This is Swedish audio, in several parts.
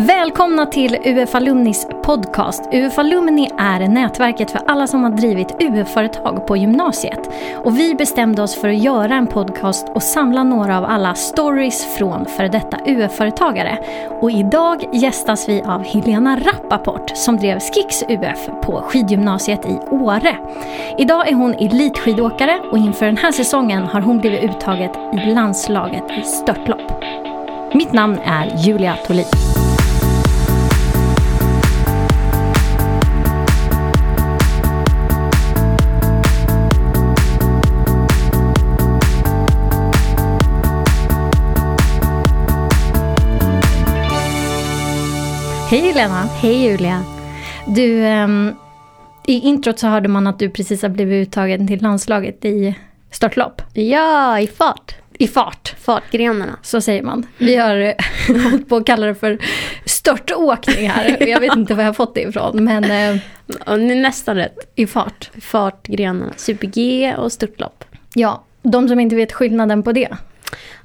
Välkomna till UF Alumnis podcast. UF Alumni är nätverket för alla som har drivit UF-företag på gymnasiet. Och vi bestämde oss för att göra en podcast och samla några av alla stories från före detta UF-företagare. Och idag gästas vi av Helena Rappaport som drev Skicks UF på skidgymnasiet i Åre. Idag är hon elitskidåkare och inför den här säsongen har hon blivit uttaget i landslaget i störtlopp. Mitt namn är Julia Tolin. Hej Helena! Hej Julia! Du, um, i introt så hörde man att du precis har blivit uttagen till landslaget i störtlopp. Ja, i fart. I fart. Fartgrenarna. Så säger man. Vi har hållit på att kalla det för störtåkning här. Jag vet inte var jag har fått det ifrån. Men och ni är nästan rätt. I fart. Fartgrenarna. Super-G och störtlopp. Ja, de som inte vet skillnaden på det.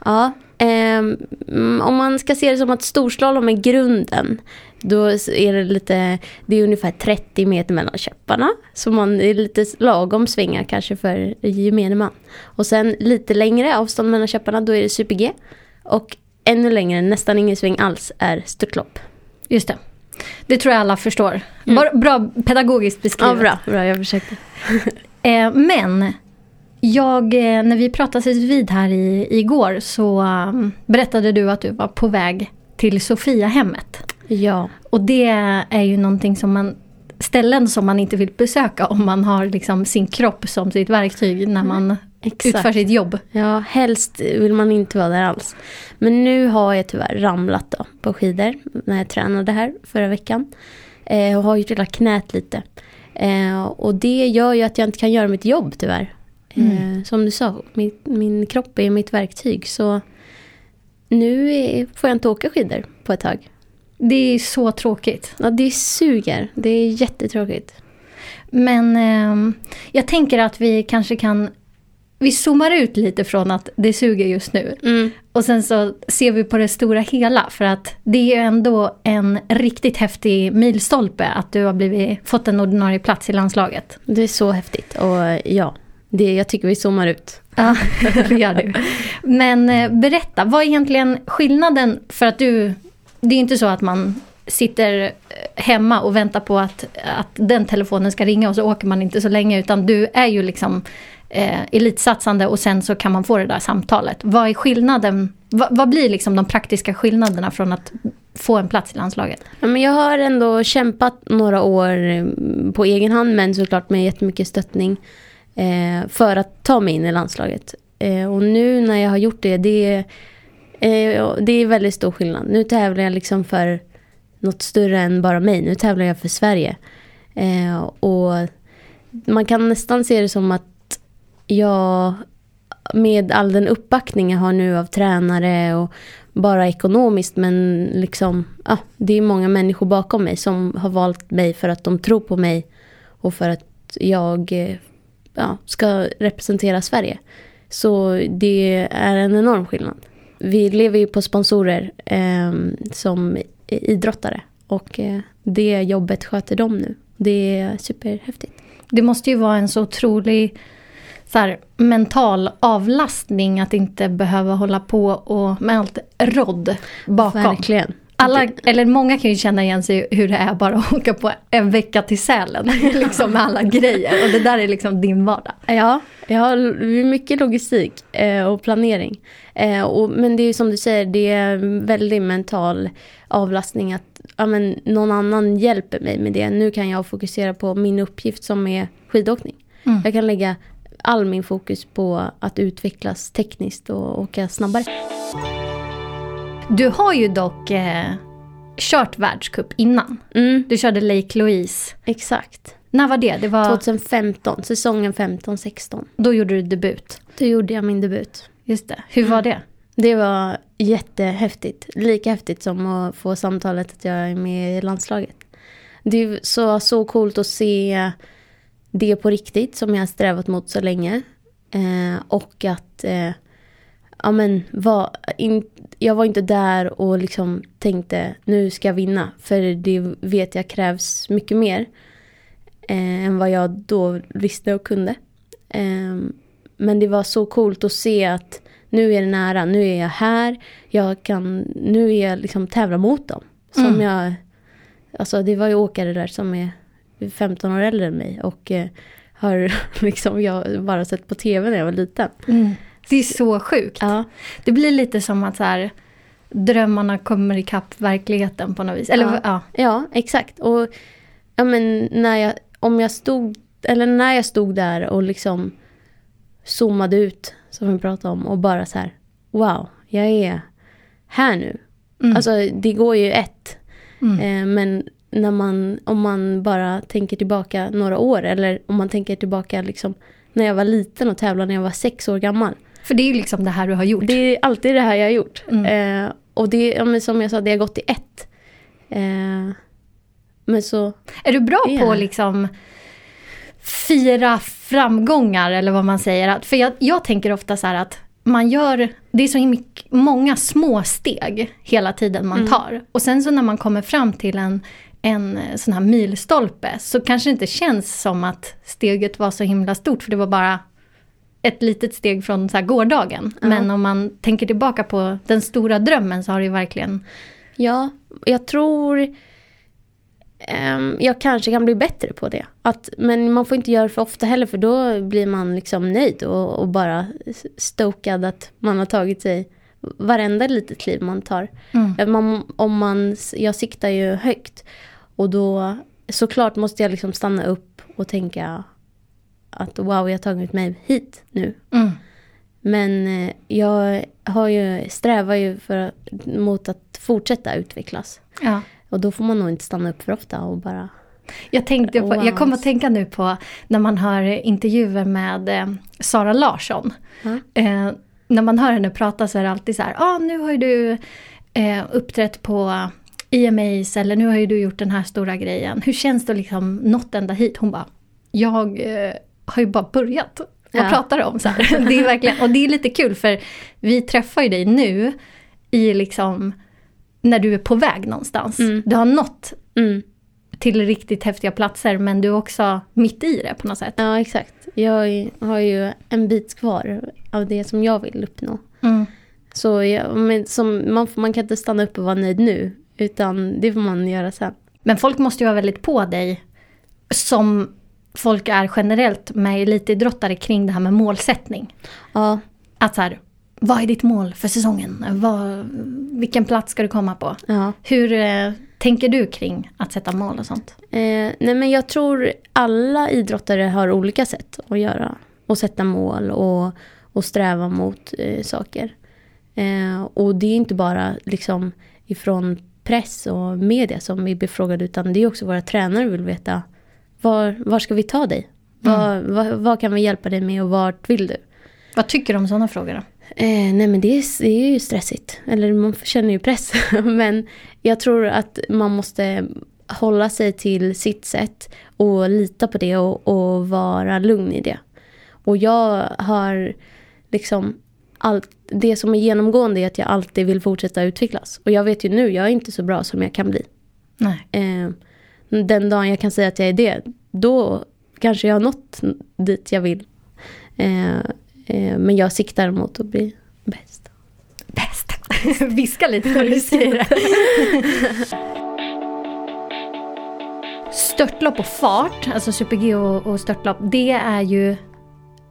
Ja, eh, om man ska se det som att storslalom är grunden då är det lite, det är ungefär 30 meter mellan käpparna. Så man är lite lagom svingar kanske för gemene man. Och sen lite längre avstånd mellan käpparna, då är det super-G. Och ännu längre, nästan ingen sväng alls, är störtlopp. Just det. Det tror jag alla förstår. Mm. Bra, bra pedagogiskt beskrivet. Ja, bra, bra jag försökte. eh, men jag, eh, när vi pratades vid här i, igår så um, berättade du att du var på väg till Sofiahemmet. Ja. Och det är ju någonting som man ställen som man inte vill besöka om man har liksom sin kropp som sitt verktyg när man Exakt. utför sitt jobb. Ja, helst vill man inte vara där alls. Men nu har jag tyvärr ramlat då på skidor när jag tränade här förra veckan. Eh, och har ju trillat knät lite. Eh, och det gör ju att jag inte kan göra mitt jobb tyvärr. Mm. Eh, som du sa, min, min kropp är mitt verktyg. Så nu får jag inte åka skidor på ett tag. Det är så tråkigt. Ja, det suger. Det är jättetråkigt. Men eh, jag tänker att vi kanske kan... Vi zoomar ut lite från att det suger just nu. Mm. Och sen så ser vi på det stora hela. För att det är ju ändå en riktigt häftig milstolpe att du har blivit, fått en ordinarie plats i landslaget. Det är så häftigt. Och ja, det, jag tycker vi zoomar ut. Ja, det gör du. Men eh, berätta, vad är egentligen skillnaden för att du det är inte så att man sitter eh, hemma och väntar på att, att den telefonen ska ringa och så åker man inte så länge utan du är ju liksom eh, elitsatsande och sen så kan man få det där samtalet. Vad är skillnaden? Vad, vad blir liksom de praktiska skillnaderna från att få en plats i landslaget? Ja, men jag har ändå kämpat några år mm, på egen hand men såklart med jättemycket stöttning eh, för att ta mig in i landslaget. Eh, och nu när jag har gjort det, det är Eh, det är väldigt stor skillnad. Nu tävlar jag liksom för något större än bara mig. Nu tävlar jag för Sverige. Eh, och man kan nästan se det som att jag med all den uppbackning jag har nu av tränare och bara ekonomiskt men liksom, ah, det är många människor bakom mig som har valt mig för att de tror på mig och för att jag eh, ja, ska representera Sverige. Så det är en enorm skillnad vi lever ju på sponsorer eh, som idrottare. Och eh, det jobbet sköter de nu. Det är superhäftigt. Det måste ju vara en så otrolig så här, mental avlastning att inte behöva hålla på och med allt rodd bakom. Verkligen. Alla, eller många kan ju känna igen sig hur det är bara att åka på en vecka till Sälen. liksom med alla grejer. Och det där är liksom din vardag. Ja, jag har mycket logistik eh, och planering. Eh, och, men det är som du säger, det är väldigt mental avlastning att ja, men, någon annan hjälper mig med det. Nu kan jag fokusera på min uppgift som är skidåkning. Mm. Jag kan lägga all min fokus på att utvecklas tekniskt och åka snabbare. Du har ju dock eh, kört världscup innan. Mm. Du körde Lake Louise. Exakt. När var det? det var... 2015, säsongen 15-16. Då gjorde du debut? Då gjorde jag min debut. Just det. Hur var det? Det var jättehäftigt. Lika häftigt som att få samtalet att jag är med i landslaget. Det är så, så coolt att se det på riktigt som jag har strävat mot så länge. Eh, och att eh, ja men var, in, jag var inte där och liksom tänkte nu ska jag vinna. För det vet jag krävs mycket mer eh, än vad jag då visste och kunde. Eh, men det var så coolt att se att nu är det nära, nu är jag här, jag kan, nu är jag liksom tävla mot dem. Som Mm. jag, alltså det var ju åkare där som är 15 år äldre än mig och eh, har liksom jag bara sett på tv när jag var liten. Det är så sjukt. Ja, Det blir lite som att så här, drömmarna kommer ikapp verkligheten på något vis. Eller Ja. ja. ja exakt. Och ja, men när jag, om jag stod, eller när jag stod där och liksom zoomade ut, som vi pratade om, och bara så här, wow, jag är här nu. Mm. Alltså det går ju ett. Mm. Eh, men när man, om man bara tänker tillbaka några år eller om man tänker tillbaka liksom när jag var liten och tävlade när jag var sex år gammal. För det är ju liksom det här du har gjort. Det är alltid det här jag har gjort. Mm. Eh, och det, ja, som jag sa, det har gått i ett. Eh, men så, Är du bra Ja. på att liksom fira framgångar eller vad man säger? För jag, jag tänker ofta så här att man gör, det är så mycket, många små steg hela tiden man Mm. tar. Och sen så när man kommer fram till en, en sån här milstolpe så kanske det inte känns som att steget var så himla stort för det var bara ett litet steg från så gårdagen. Ja. Men om man tänker tillbaka på den stora drömmen så har det verkligen... ja, jag tror ehm, jag kanske kan bli bättre på det. Att, men man får inte göra det för ofta heller för då blir man liksom nöjd och, och bara stokad att man har tagit sig varenda litet kliv man tar. Mm. Man, om man, jag siktar ju högt. Och då såklart måste jag liksom stanna upp och tänka att wow, jag har tagit mig hit nu. Mm. Men eh, jag har ju, strävar ju för, mot att fortsätta utvecklas. Ja. Och då får man nog inte stanna upp för ofta och bara... Jag, tänkte på, Wow. jag kommer att tänka nu på när man hör intervjuer med eh, Sara Larsson. Ja. Eh, när man hör henne prata så är det alltid så här, ah, nu har ju du eh, uppträtt på EMAs eller nu har ju du gjort den här stora grejen. Hur känns det att liksom nått ända hit? Hon bara, jag eh, har ju bara börjat. Vad Ja. pratar du om? Så här. Det är verkligen, och det är lite kul för vi träffar ju dig nu i liksom när du är på väg någonstans. Mm. Du har nått Mm. till riktigt häftiga platser men du är också mitt i det på något sätt. Ja, exakt. Jag har ju en bit kvar av det som jag vill uppnå. Mm. Så jag, men som, man, man kan inte stanna upp och vara nöjd nu. Utan det får man göra sen. Men folk måste ju vara väldigt på dig som folk är generellt med elitidrottare kring det här med målsättning. Ja, Att så här, vad är ditt mål för säsongen? Vad, vilken plats ska du komma på? ja. Hur eh, tänker du kring att sätta mål och sånt? Eh, nej men jag tror alla idrottare har olika sätt att göra. Och sätta mål och, och sträva mot eh, saker. Eh, och det är inte bara liksom ifrån press och media som vi blir frågade utan det är också våra tränare vill veta var, var ska vi ta dig? Var, vad, vad kan vi hjälpa dig med och vart vill du? Vad tycker du om sådana frågor då? Eh, nej men det är, det är ju stressigt. Eller man känner ju press. men jag tror att man måste hålla sig till sitt sätt. Och lita på det och, och vara lugn i det. Och jag har liksom allt, det som är genomgående är att jag alltid vill fortsätta utvecklas. Och jag vet ju nu, jag är inte så bra som jag kan bli. Nej. Eh, den dagen jag kan säga att jag är det, då kanske jag har nått dit jag vill. Eh, eh, men jag siktar mot att bli bäst. Bäst. Viska lite när du säger det. Störtlopp och fart, alltså super-G och, och störtlopp, det är ju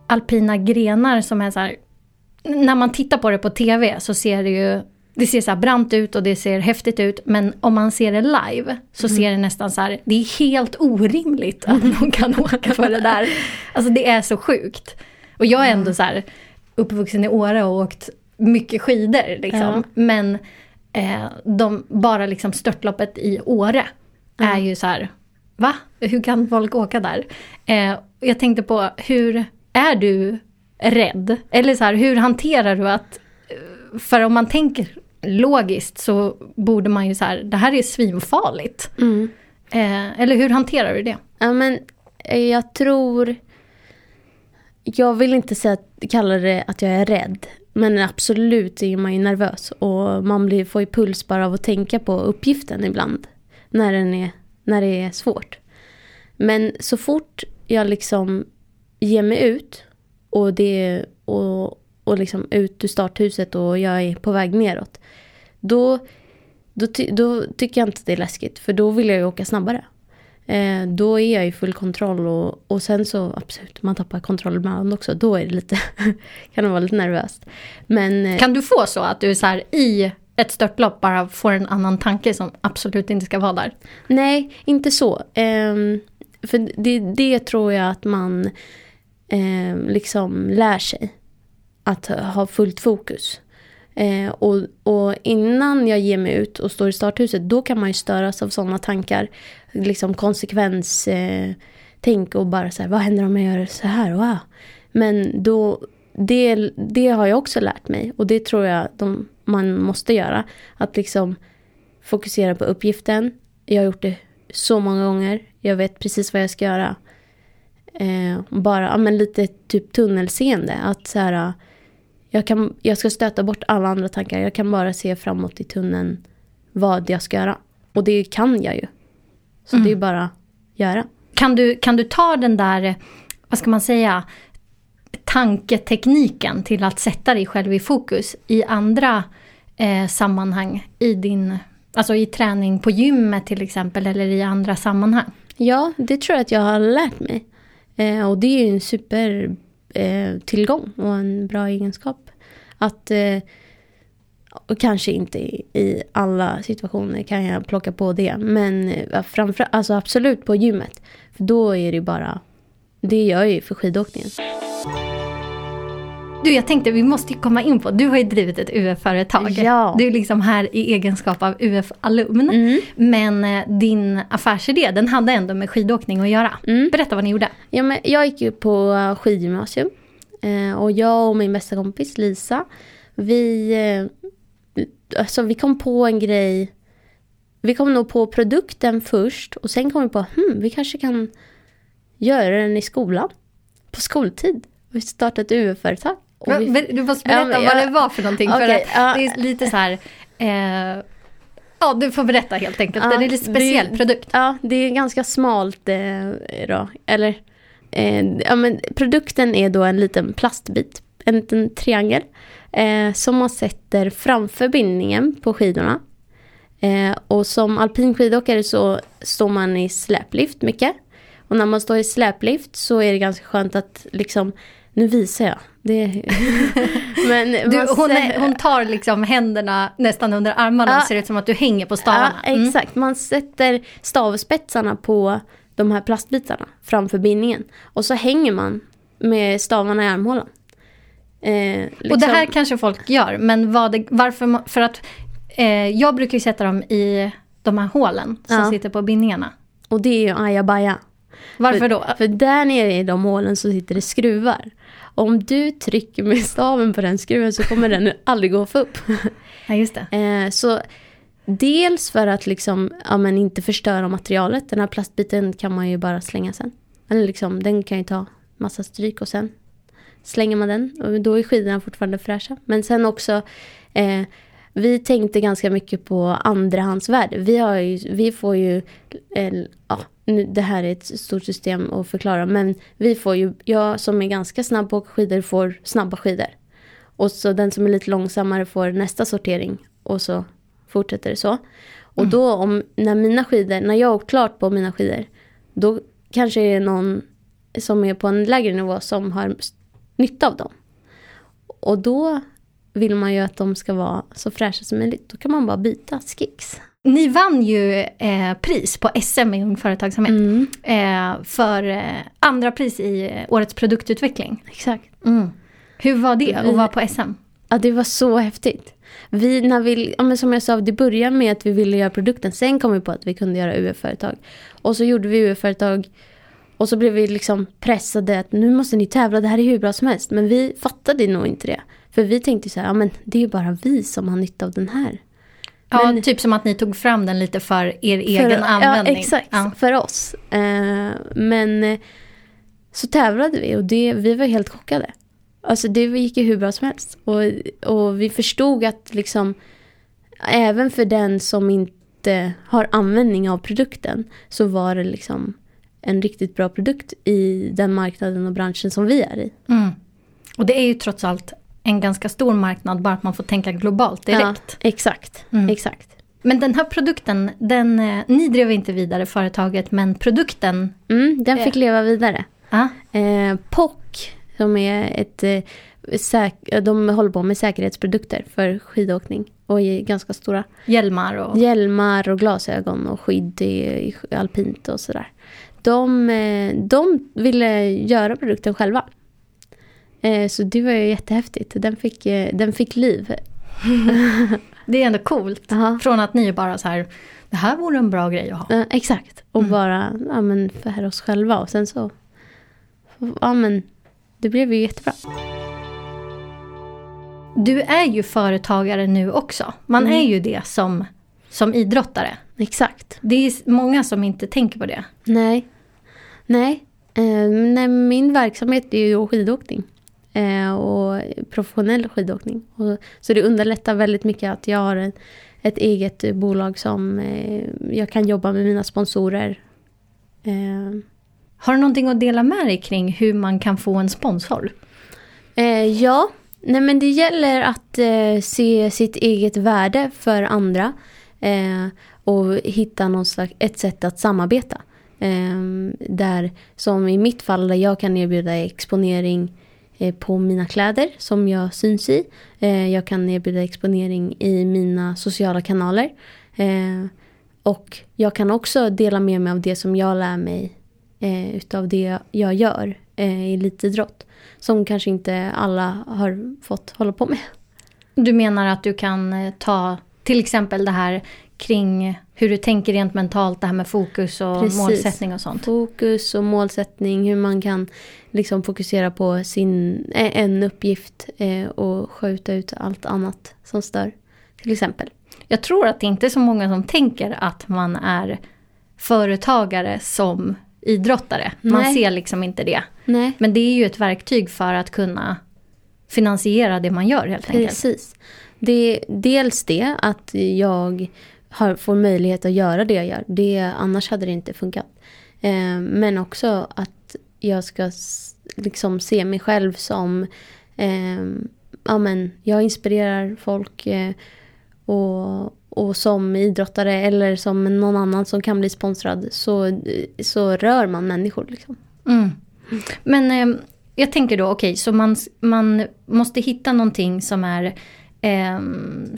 alpina grenar som är så här... När man tittar på det på TV så ser det ju... Det ser så här brant ut och det ser häftigt ut, men om man ser det live så ser det nästan så här... Det är helt orimligt att någon kan åka för det där. Alltså det är så sjukt. Och jag är ändå så här uppvuxen i Åre och åkt mycket skidor liksom. Ja. Men eh, de, bara liksom störtloppet i Åre är ju så här, va? Hur kan folk åka där? Eh, jag tänkte på, hur är du rädd? Eller så här, hur hanterar du att, eh, för om man tänker logiskt så borde man ju så här, det här är svinfarligt. Mm. Eh, eller hur hanterar du det? Ja, men eh, jag tror... Jag vill inte säga kalla det att jag är rädd. men absolut är man ju nervös och man blir, får ju puls bara av att tänka på uppgiften ibland. När, den är, när det är svårt. Men så fort jag liksom ger mig ut och, det, och, och liksom ut ur starthuset och jag är på väg neråt. Då, då, ty, då tycker jag inte det är läskigt för då vill jag ju åka snabbare. Eh, då är jag i full kontroll och, och sen så absolut, man tappar kontroll ibland också. Då är det lite, kan det vara lite nervöst. Men, eh, kan du få så att du är så här i ett störtlopp bara får en annan tanke som absolut inte ska vara där? Nej, inte så. Eh, för det, det tror jag att man eh, liksom lär sig. Att ha fullt fokus. Eh, och, och, innan jag ger mig ut och står i starthuset, då kan man ju störas av sådana tankar. Liksom konsekvenstänk eh, och bara så här, vad händer om jag gör så här? Wow. Men då, det, det har jag också lärt mig och det tror jag de, man måste göra. Att liksom fokusera på uppgiften. Jag har gjort det så många gånger. Jag vet precis vad jag ska göra. Eh, bara ja, men lite typ tunnelseende. Att så här, jag, kan, jag ska stöta bort alla andra tankar. Jag kan bara se framåt i tunneln vad jag ska göra. Och det kan jag ju. Så mm. det är bara att göra. Kan du, kan du ta den där, vad ska man säga, tanketekniken till att sätta dig själv i fokus i andra eh, sammanhang i din, alltså i träning på gymmet till exempel eller i andra sammanhang? Ja, det tror jag att jag har lärt mig. Eh, och det är ju en super eh, tillgång och en bra egenskap. Att eh, och kanske inte i, i, alla situationer kan jag plocka på det. Men eh, framför, alltså absolut på gymmet. För då är det bara, det gör jag ju för skidåkningen. Du, jag tänkte vi måste komma in på, du har ju drivit ett UF-företag. Ja. Du är liksom här i egenskap av UF-alumn. Mm. Men eh, din affärsidé, den hade ändå med skidåkning att göra. Mm. Berätta vad ni gjorde. Ja, men jag gick ju på skidgymnasium. Eh, och jag och min bästa kompis Lisa, vi, eh, alltså, vi kom på en grej. Vi kom nog på produkten först och sen kom vi på, hmm, vi kanske kan göra den i skolan. På skoltid. Vi startade ett UF-företag. Vi... Du måste berätta ja, vad det var för någonting. Okay, för ja. Det är lite så här... Eh, ja, du får berätta helt enkelt. Ja, det är en lite speciell det, produkt. Ja, det är ganska smalt eh, då. Eller, eh, ja, men produkten är då en liten plastbit. En liten triangel. Eh, som man sätter framför bindningen på skidorna. Eh, och som alpin skidåkare så står man i släplift mycket. Och när man står i släplift så är det ganska skönt att liksom nu visar jag. Det... Men du, hon, är, hon, tar liksom händerna nästan under armarna ja, och ser ut som att du hänger på stavarna. Ja, mm. exakt, man sätter stavspetsarna på de här plastbitarna framför bindningen. Och så hänger man med stavarna i armhålan. Eh, liksom. Och det här kanske folk gör, men vad varför? För att eh, jag brukar ju sätta dem i de här hålen som ja. sitter på bindningarna. Och det är ju ajabaja. Varför då? För där nere i de hålen så sitter det skruvar. Om du trycker med staven på den skruven så kommer den aldrig gå att få upp. Ja, just det. Eh, så dels för att liksom, ja, men inte förstöra materialet. Den här plastbiten kan man ju bara slänga sen. Eller liksom, den kan ju ta massa stryk och sen slänger man den. Och då är skidorna fortfarande fräscha. Men sen också, eh, vi tänkte ganska mycket på andrahandsvärde. Vi, har ju, vi får ju, eh, ja, nu, det här är ett stort system att förklara, men vi får ju, jag som är ganska snabb på att åka skidor får snabba skidor. Och så den som är lite långsammare får nästa sortering och så fortsätter det så. Och mm. då om, när mina skidor, när jag har åkt klart på mina skidor, då kanske det är någon som är på en lägre nivå som har nytta av dem. Och då vill man ju att de ska vara så fräscha som möjligt. Då kan man bara byta skicks. Ni vann ju eh, pris på SM i Ung Företagsamhet. Mm. Eh, för eh, andra pris i eh, Årets produktutveckling. Exakt. Mm. Hur var det att vara på SM? Ja, det var så häftigt. Vi, när vi, ja, men som jag sa, det började med att vi ville göra produkten. Sen kom vi på att vi kunde göra UF-företag. Och så gjorde vi UF-företag. Och så blev vi liksom pressade att nu måste ni tävla, det här är hur bra som helst. Men vi fattade nog inte det. För vi tänkte så här, ja men det är ju bara vi som har nytta av den här. Ja, men, typ som att ni tog fram den lite för er för, egen användning. Ja, exakt. Ja. För oss. Eh, men eh, så tävlade vi och det, vi var helt chockade. Alltså det gick ju hur bra som helst. Och, och vi förstod att liksom även för den som inte har användning av produkten så var det liksom en riktigt bra produkt i den marknaden och branschen som vi är i. Mm. Och det är ju trots allt en ganska stor marknad, bara att man får tänka globalt direkt. Ja, exakt, mm. exakt. Men den här produkten, den, eh, ni drev inte vidare företaget, men produkten? Mm, den fick leva vidare. Ah. Eh, POC, som är ett, eh, de håller på med säkerhetsprodukter för skidåkning. Och är ganska stora. Hjälmar och? Hjälmar och glasögon och skydd i, alpint och sådär. De, eh, de ville göra produkten själva. Eh, så det var ju jättehäftigt. Den fick, den fick liv. det är ändå coolt. Aha. Från att ni bara så här, det här vore en bra grej att ha. Exakt. Och mm. bara ja, men för oss själva. Och sen så, ja men det blev ju jättebra. Du är ju företagare nu också. Man mm. är ju det som, som idrottare. Exakt. Det är många som inte tänker på det. Nej. Nej. Eh, nej min verksamhet är ju skidåkning. Eh, och professionell skidåkning. Och, så det underlättar väldigt mycket att jag har en, ett eget bolag som eh, jag kan jobba med mina sponsorer. Har du någonting att dela med dig kring hur man kan få en sponsor? Eh, ja, nej men det gäller att eh, se sitt eget värde för andra. Eh, och hitta någon slags, ett sätt att samarbeta. Eh, där, som i mitt fall, där jag kan erbjuda exponering Eh, på mina kläder som jag syns i. Eh, jag kan erbjuda exponering i mina sociala kanaler. Eh, och jag kan också dela med mig av det som jag lär mig utav det jag gör i elitidrott. Som kanske inte alla har fått hålla på med. Du menar att du kan ta till exempel det här kring hur du tänker rent mentalt, det här med fokus och Precis. målsättning och sånt. Fokus och målsättning, hur man kan liksom fokusera på sin, en uppgift eh, och skjuta ut allt annat som stör. Till exempel. Jag tror att det inte är så många som tänker att man är företagare som idrottare. Man Nej. ser liksom inte det. Nej. Men det är ju ett verktyg för att kunna finansiera det man gör helt enkelt. Precis. Det dels det att jag har, får möjlighet att göra det jag gör. Det, annars hade det inte funkat. Eh, men också att jag ska liksom se mig själv som eh, ja, men, jag inspirerar folk eh, och, och som idrottare eller som någon annan som kan bli sponsrad så, så rör man människor. Liksom. Mm. Men eh, jag tänker då, okej, okay, så man, man måste hitta någonting som är eh,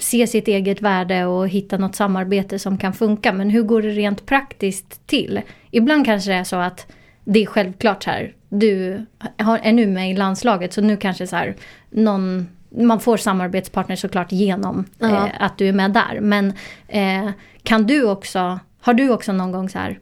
se sitt eget värde och hitta något samarbete som kan funka. Men hur går det rent praktiskt till? Ibland kanske det är så att det är självklart så här, du har, är nu med i landslaget så nu kanske så här, någon, man får samarbetspartner såklart genom eh, att du är med där. Men eh, kan du också, har du också någon gång så här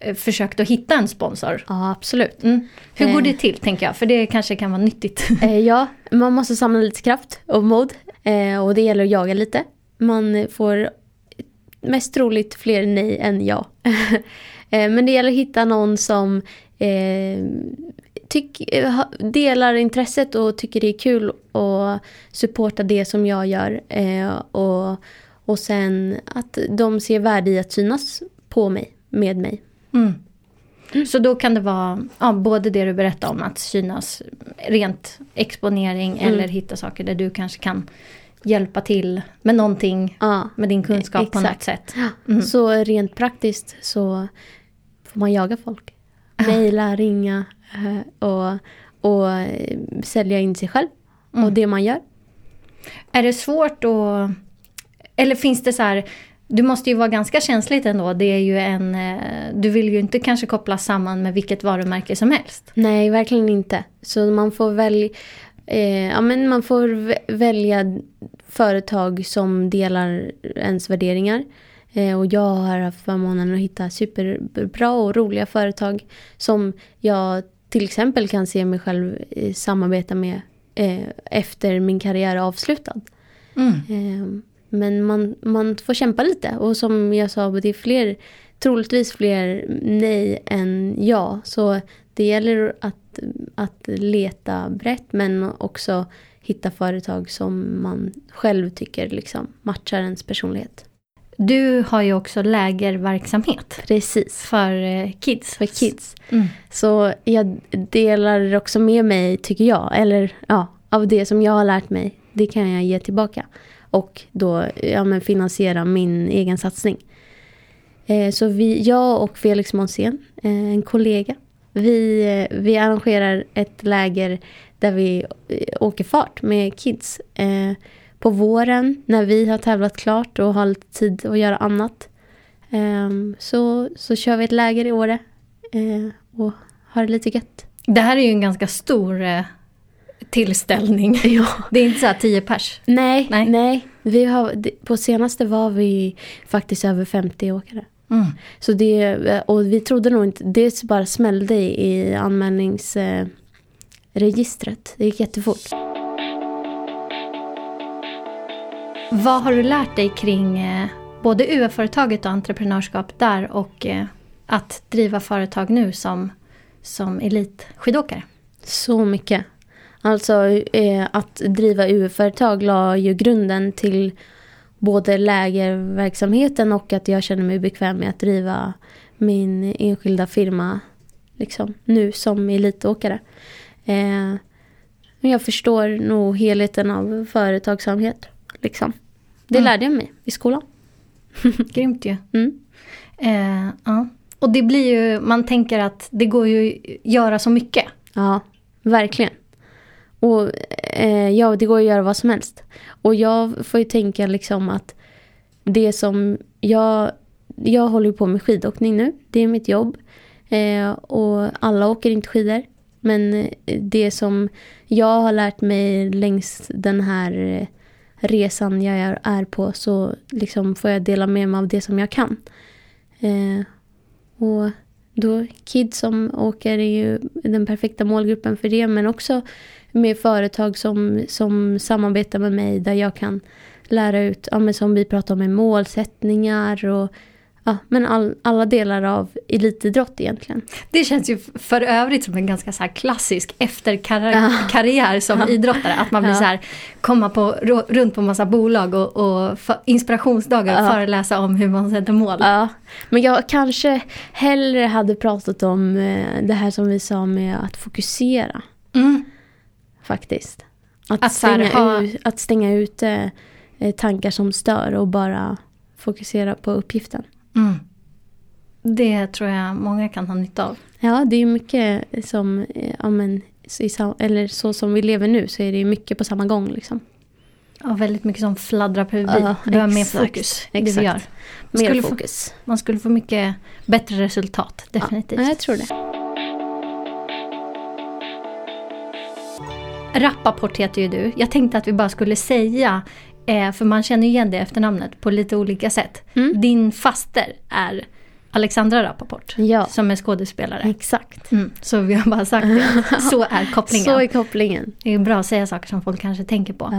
eh, försökt att hitta en sponsor? Ja, absolut. Mm. Hur går det till, tänker jag? För det kanske kan vara nyttigt. Eh, ja, man måste samla lite kraft och mod. Eh, och det gäller att jaga lite. Man får mest troligt fler nej än ja. eh, men det gäller att hitta någon som eh, tyck, eh, delar intresset och tycker det är kul att supporta det som jag gör. Eh, och, och sen att de ser värde i att synas på mig, med mig. Mm. Mm. Så då kan det vara ja, både det du berättade om att synas rent exponering mm. eller hitta saker där du kanske kan hjälpa till med någonting ja, med din kunskap exakt. på något sätt. Mm. Så rent praktiskt så får man jaga folk. Mejla, ringa och, och eh, sälja in sig själv och mm. det man gör. Är det svårt att... Eller finns det så här du måste ju vara ganska känsligt ändå. Det är ju en, eh, du vill ju inte kanske koppla samman med vilket varumärke som helst. Nej, verkligen inte. Så man får välja, eh, ja, men man får välja företag som delar ens värderingar. Eh, och jag har haft förmånen att hitta superbra och roliga företag som jag till exempel kan se mig själv samarbeta med eh, efter min karriär är avslutad. Mm. Eh, men man, man får kämpa lite och som jag sa, det är fler, troligtvis fler nej än ja. Så det gäller att att, leta brett men också hitta företag som man själv tycker liksom matchar ens personlighet. Du har ju också lägerverksamhet. Precis. För eh, kids. För kids. Mm. Så jag delar också med mig, tycker jag, eller ja, av det som jag har lärt mig. Det kan jag ge tillbaka. Och då ja, men finansiera min egen satsning. Eh, så vi, jag och Felix Månsén, eh, en kollega, vi, vi arrangerar ett läger där vi åker fart med kids. Eh, på våren när vi har tävlat klart och har lite tid att göra annat. Ehm, så, så kör vi ett läger i Åre eh, och har det lite gött. Det här är ju en ganska stor eh, tillställning. Ja. Det är inte så här tio pers. Nej, nej. nej. Vi har, på senaste var vi faktiskt över 50 åkare. Mm. Så det, och vi trodde nog inte, det bara smällde i anmälningsregistret. Det gick jättefort. Vad har du lärt dig kring eh, både UF-företaget och entreprenörskap där och eh, att driva företag nu som, som elitskidåkare? Så mycket. Alltså eh, att driva UF-företag la ju grunden till både lägerverksamheten och att jag känner mig bekväm med att driva min enskilda firma liksom, nu som elitåkare. Eh, jag förstår nog helheten av företagsamhet. Liksom. Det mm. lärde jag mig i skolan. Grymt ju. Mm. Eh, ja. Och det blir ju, man tänker att det går ju att göra så mycket. Ja, verkligen. Och eh, ja, det går att göra vad som helst. Och jag får ju tänka liksom att det som jag, jag håller på med skidåkning nu. Det är mitt jobb. Eh, och alla åker inte skidor. Men det som jag har lärt mig längs den här resan jag är på så liksom får jag dela med mig av det som jag kan. Eh, och då kids som åker är ju den perfekta målgruppen för det men också med företag som, som samarbetar med mig där jag kan lära ut, ja, men som vi pratar om med målsättningar och Ja, men all, alla delar av elitidrott egentligen. Det känns ju för övrigt som en ganska så klassisk efterkarriär ja. som ja. idrottare. Att man blir ja. så här, komma på, runt på massa bolag och, och inspirationsdagar och ja. föreläsa om hur man sätter mål. Ja, men jag kanske hellre hade pratat om eh, det här som vi sa med att fokusera. Mm. Faktiskt. Att, att, stänga, ha... ut, att stänga ut eh, tankar som stör och bara fokusera på uppgiften. Mm. Det tror jag många kan ha nytta av. Ja, det är mycket som, eh, ja, men, eller så som vi lever nu så är det mycket på samma gång. Liksom. Ja, väldigt mycket som fladdrar på huvudet. Ja, du har mer fokus exakt. det vi gör. Man mer fokus. Få, man skulle få mycket bättre resultat, definitivt. Ja, jag tror det. Rappaport heter ju du. Jag tänkte att vi bara skulle säga Eh, för man känner igen det efternamnet på lite olika sätt. Mm. Din faster är Alexandra Rappaport ja. som är skådespelare. Exakt. Mm, så vi har bara sagt det. Så är kopplingen. så är kopplingen. Det är bra att säga saker som folk kanske tänker på.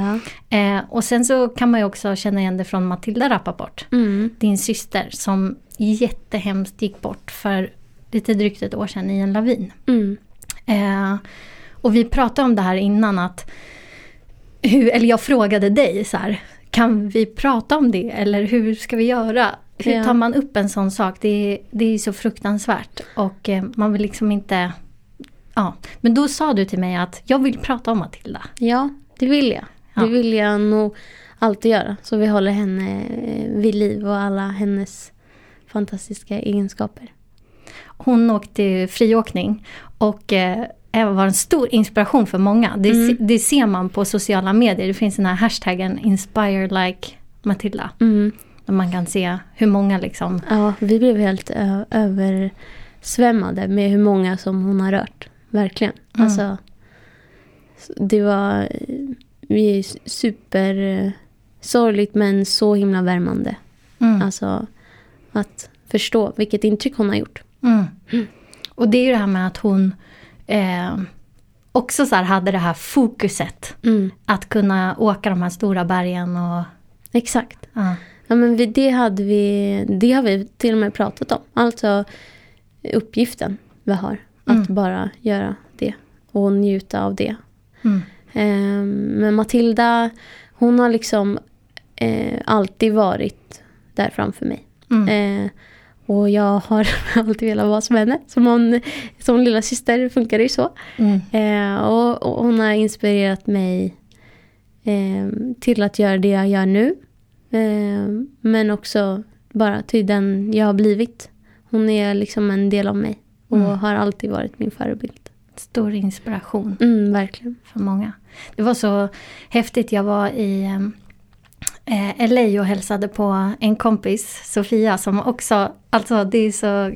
Ja. Eh, och sen så kan man ju också känna igen det från Matilda Rappaport. Mm. Din syster som jättehemskt gick bort för lite drygt ett år sedan i en lavin. Mm. Eh, och vi pratade om det här innan att hur, eller jag frågade dig så här, kan vi prata om det eller hur ska vi göra? Hur tar man upp en sån sak? Det är, det är så fruktansvärt och eh, man vill liksom inte... Ja. Men då sa du till mig att jag vill prata om Matilda. Ja, det vill jag. Ja. Det vill jag nog alltid göra. Så vi håller henne eh, vid liv och alla hennes fantastiska egenskaper. Hon åkte friåkning och eh, var en stor inspiration för många. Det, mm. det, ser man på sociala medier. Det finns den här hashtaggen inspire like Matilda. Mm. Där man kan se hur många liksom... Ja, vi blev helt översvämmade med hur många som hon har rört. Verkligen. Mm. Alltså, det var vi är super eh, sorgligt men så himla värmande. Mm. Alltså att förstå vilket intryck hon har gjort. Mm. Och det är ju det här med att hon eh, också så hade det här fokuset. Mm. Att kunna åka de här stora bergen och... Exakt. Ja. ja men vi, det, hade vi, det har vi till och med pratat om. Alltså uppgiften vi har. Att mm. bara göra det och njuta av det. Mm. Eh, men Matilda, hon har liksom eh, alltid varit där framför mig. Mm. Eh, och jag har alltid velat vara som henne. Som, hon, som lilla syster funkar det ju så. Mm. Eh, och, och hon har inspirerat mig eh, till att göra det jag gör nu. Eh, men också bara till den jag har blivit. Hon är liksom en del av mig. Och Mm. har alltid varit min förebild. Stor inspiration. Mm, verkligen. för många. Det var så häftigt. Jag var i eh, LA och hälsade på en kompis, Sofia, som också, alltså det är så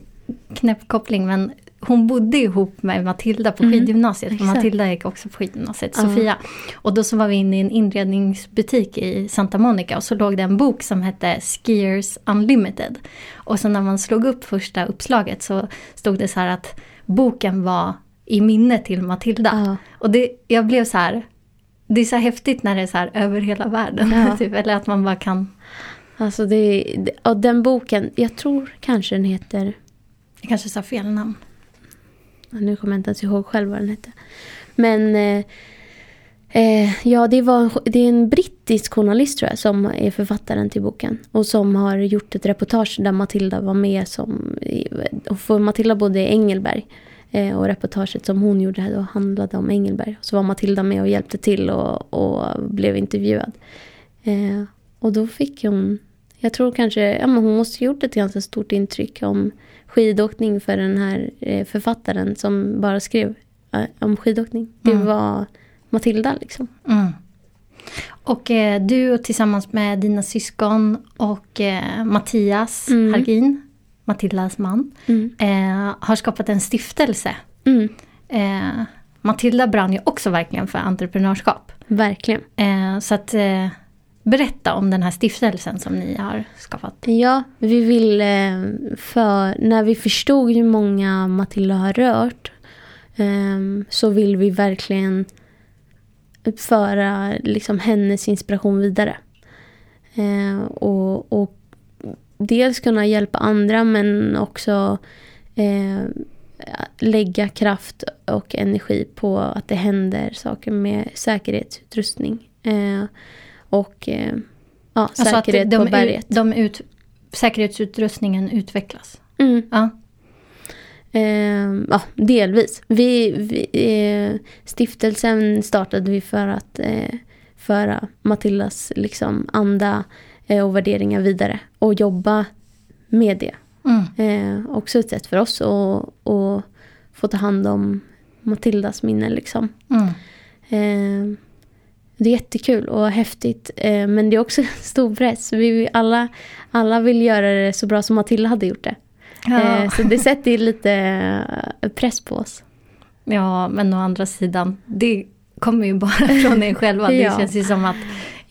knäpp koppling, men hon bodde ihop med Matilda på Mm, skidgymnasiet. Exakt. Matilda gick också på skidgymnasiet, Ja. Sofia. Och då så var vi inne i en inredningsbutik i Santa Monica och så låg det en bok som hette Skiers Unlimited. Och så när man slog upp första uppslaget så stod det så här att boken var i minne till Matilda. Ja. Och det, jag blev så här, det är så häftigt när det är så här över hela världen. Ja. typ, eller att man bara kan, Alltså det, och den boken, jag tror kanske den heter jag kanske sa fel namn. Nu kommer jag inte ens ihåg själv vad den hette. Men eh, eh, ja, det, var, det är en brittisk journalist tror jag som är författaren till boken. Och som har gjort ett reportage där Matilda var med som... Och för Matilda bodde i Engelberg. Eh, och reportaget som hon gjorde då handlade om Engelberg. Så var Matilda med och hjälpte till och, och blev intervjuad. Eh, och då fick hon... Jag tror kanske... Ja, men hon måste gjort ett ganska stort intryck om skidåkning för den här eh, författaren som bara skrev eh, om skidåkning. Det Mm. var Matilda liksom. Mm. Och eh, du tillsammans med dina syskon och eh, Mattias Mm. Hargin, Matildas man, Mm. eh, har skapat en stiftelse. Mm. Eh, Matilda brann ju också verkligen för entreprenörskap. Verkligen. Eh, så att eh, berätta om den här stiftelsen som ni har skapat. Ja, vi vill eh, för när vi förstod hur många Matilda har rört ehm, så vill vi verkligen föra liksom, hennes inspiration vidare. Eh, och, och dels kunna hjälpa andra men också eh, lägga kraft och energi på att det händer saker med säkerhetsutrustning. Eh, och eh, ja, Alltså säkerhet de, på berget. de ut, säkerhetsutrustningen utvecklas. Mm. Ja. Eh, ja, delvis. Vi, vi, eh, stiftelsen startade vi för att eh, föra Matildas liksom, anda och värderingar vidare och jobba med det. Mm. Eh, också ett sätt för oss att att få ta hand om Matildas minne. Liksom. Mm. Eh, det är jättekul och häftigt eh, men det är också stor press. Vi alla, alla vill göra det så bra som Matilda hade gjort det. Ja. Eh, så det sätter lite eh, press på oss. ja, men å andra sidan, det kommer ju bara från er själva. Det Ja. känns ju som att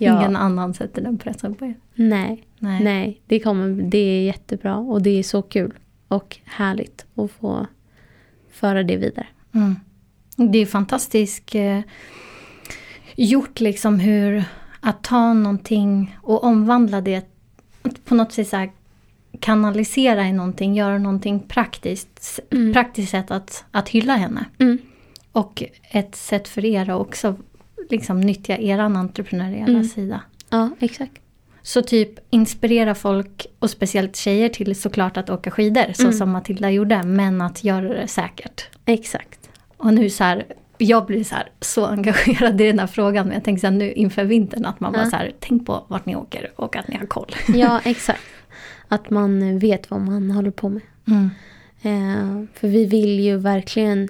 Ja. ingen annan sätter den pressen på er. Nej, Nej. nej det, kommer, det är jättebra och det är så kul och härligt att få föra det vidare. Mm. Det är fantastiskt eh, gjort liksom hur att ta någonting och omvandla det. På något sätt så här, kanalisera i någonting, göra någonting praktiskt. Mm. Praktiskt sätt att, att hylla henne. Mm. Och ett sätt för er att också liksom nyttja eran entreprenöriella Mm. sida. Ja, exakt. Så typ inspirera folk och speciellt tjejer till såklart att åka skidor så Mm. som Matilda gjorde men att göra det säkert. Exakt. Och nu så här, jag blir så här så engagerad i den här frågan men jag tänker så här nu inför vintern att man bara Ja. så här, tänk på vart ni åker och att ni har koll. Ja, exakt. Att man vet vad man håller på med. Mm. Eh, för vi vill ju verkligen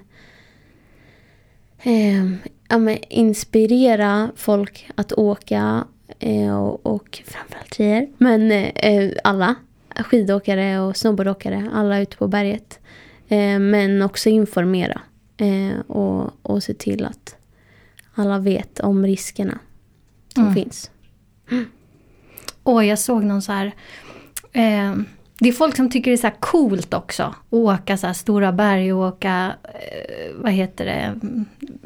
eh, ja, men inspirera folk att åka eh, och, och framförallt tjejer. Men eh, alla skidåkare och snowboardåkare, alla ute på berget. Eh, men också informera eh, och, och se till att alla vet om riskerna som Mm. finns. Och jag såg någon så här, eh, det är folk som tycker det är så här coolt också. Att åka så här stora berg och åka, eh, vad heter det,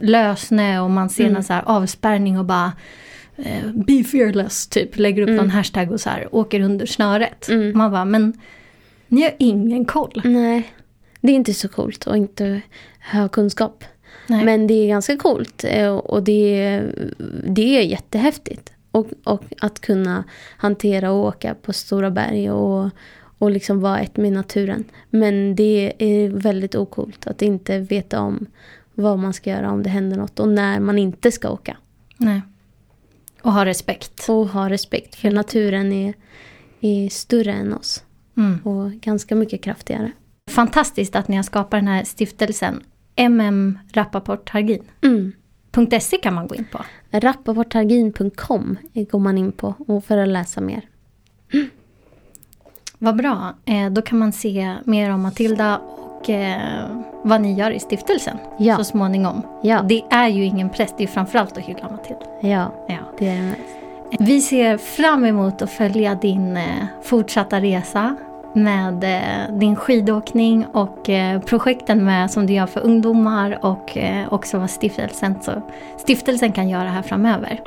lösnö och man ser Mm. någon så här avspärrning och bara eh, Be fearless typ, lägger upp Mm. någon hashtag och så här åker under snöret. Mm. Man bara, men ni har ingen koll. Nej, det är inte så coolt och inte ha kunskap. Nej. Men det är ganska coolt eh, och det, det är jättehäftigt. Och, och att kunna hantera och åka på stora berg och, och liksom vara ett med naturen. Men det är väldigt okult att inte veta om vad man ska göra om det händer något och när man inte ska åka. Nej. Och ha respekt. Och ha respekt för naturen är, är större än oss Mm. och ganska mycket kraftigare. Fantastiskt att ni har skapat den här stiftelsen. MM Rappaport Hargin. Mm. .se kan man gå in på. Rappaporthargin.com går man in på och för att läsa mer. Vad bra. Eh, då kan man se mer om Matilda och eh, vad ni gör i stiftelsen Ja. så småningom. Ja. Det är ju ingen press, det är framförallt att hylla Matilda. Ja, Ja. det är det mest. Vi ser fram emot att följa din eh, fortsatta resa med eh, din skidåkning och eh, projekten med, som du gör för ungdomar och eh, också vad stiftelsen, så, stiftelsen kan göra här framöver.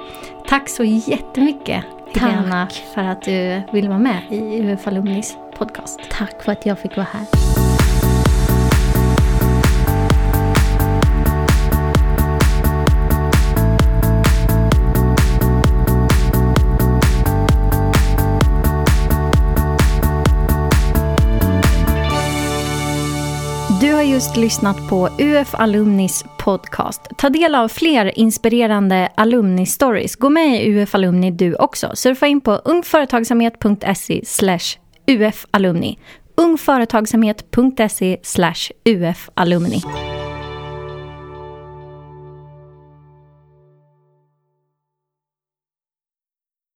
Tack så jättemycket Helena för att du ville vara med i UF Alumnis podcast. Tack för att jag fick vara här. Just lyssnat på UF Alumnis podcast. Ta del av fler inspirerande alumni-stories. Gå med i UF Alumni du också. Surfa in på ungföretagsamhet.se ufalumni. ungföretagsamhet.se ufalumni.